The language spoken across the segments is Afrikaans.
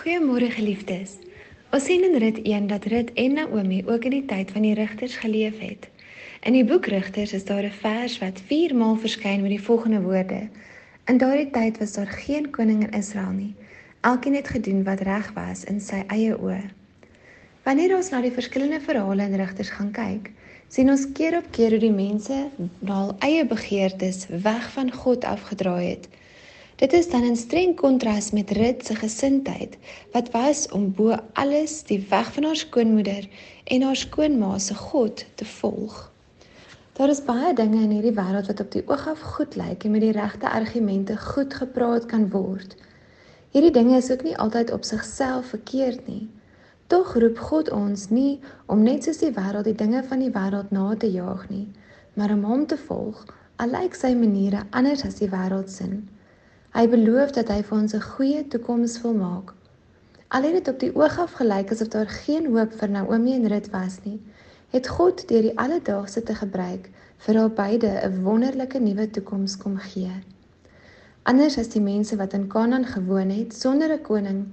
Goeiemôre geliefdes. Ons sien in Rut 1 dat Rut en Naomi ook in die tyd van die rigters geleef het. In die boek Rigters is daar 'n vers wat 4 maal verskyn met die volgende woorde: In daardie tyd was daar geen koning in Israel nie. Elkeen het gedoen wat reg was in sy eie oë. Wanneer ons na die verskillende verhale in Rigters gaan kyk, sien ons keer op keer hoe die mense na hul eie begeertes weg van God afgedraai het Dit is dan in streng kontras met Rut se gesindheid wat was om bo alles die weg van haar skoonmoeder en haar skoonma se God te volg. Daar is baie dinge in hierdie wêreld wat op die oog af goed lyk en met die regte argumente goed gepraat kan word. Hierdie dinge is ook nie altyd op sigself verkeerd nie. Tog roep God ons nie om net soos die wêreld die dinge van die wêreld na te jaag nie, maar om hom te volg, al lyk sy maniere anders as die wêreld se. Hy beloof dat hy vir ons 'n goeie toekoms wil maak. Al het dit op die oog af gelyk asof daar geen hoop vir Naomi en Rut was nie, het God deur die alledaagse te gebruik vir al beide 'n wonderlike nuwe toekoms kom gee. Anders as die mense wat in Kanaan gewoon het sonder 'n koning,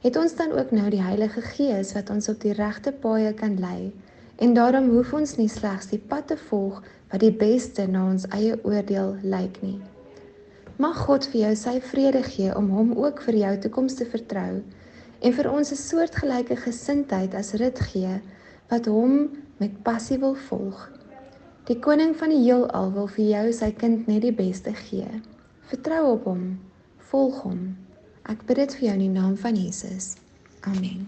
het ons dan ook nou die Heilige Gees wat ons op die regte paaie kan lei. En daarom hoef ons nie slegs die pad te volg wat die beste na ons eie oordeel lyk nie. Mag God vir jou sy vrede gee om hom ook vir jou toekoms te vertrou en vir ons 'n soortgelyke gesindheid as Rut gee wat hom met passie wil volg. Die koning van die heelal wil vir jou sy kind net die beste gee. Vertrou op hom. Volg hom. Ek bid dit vir jou in die naam van Jesus. Amen.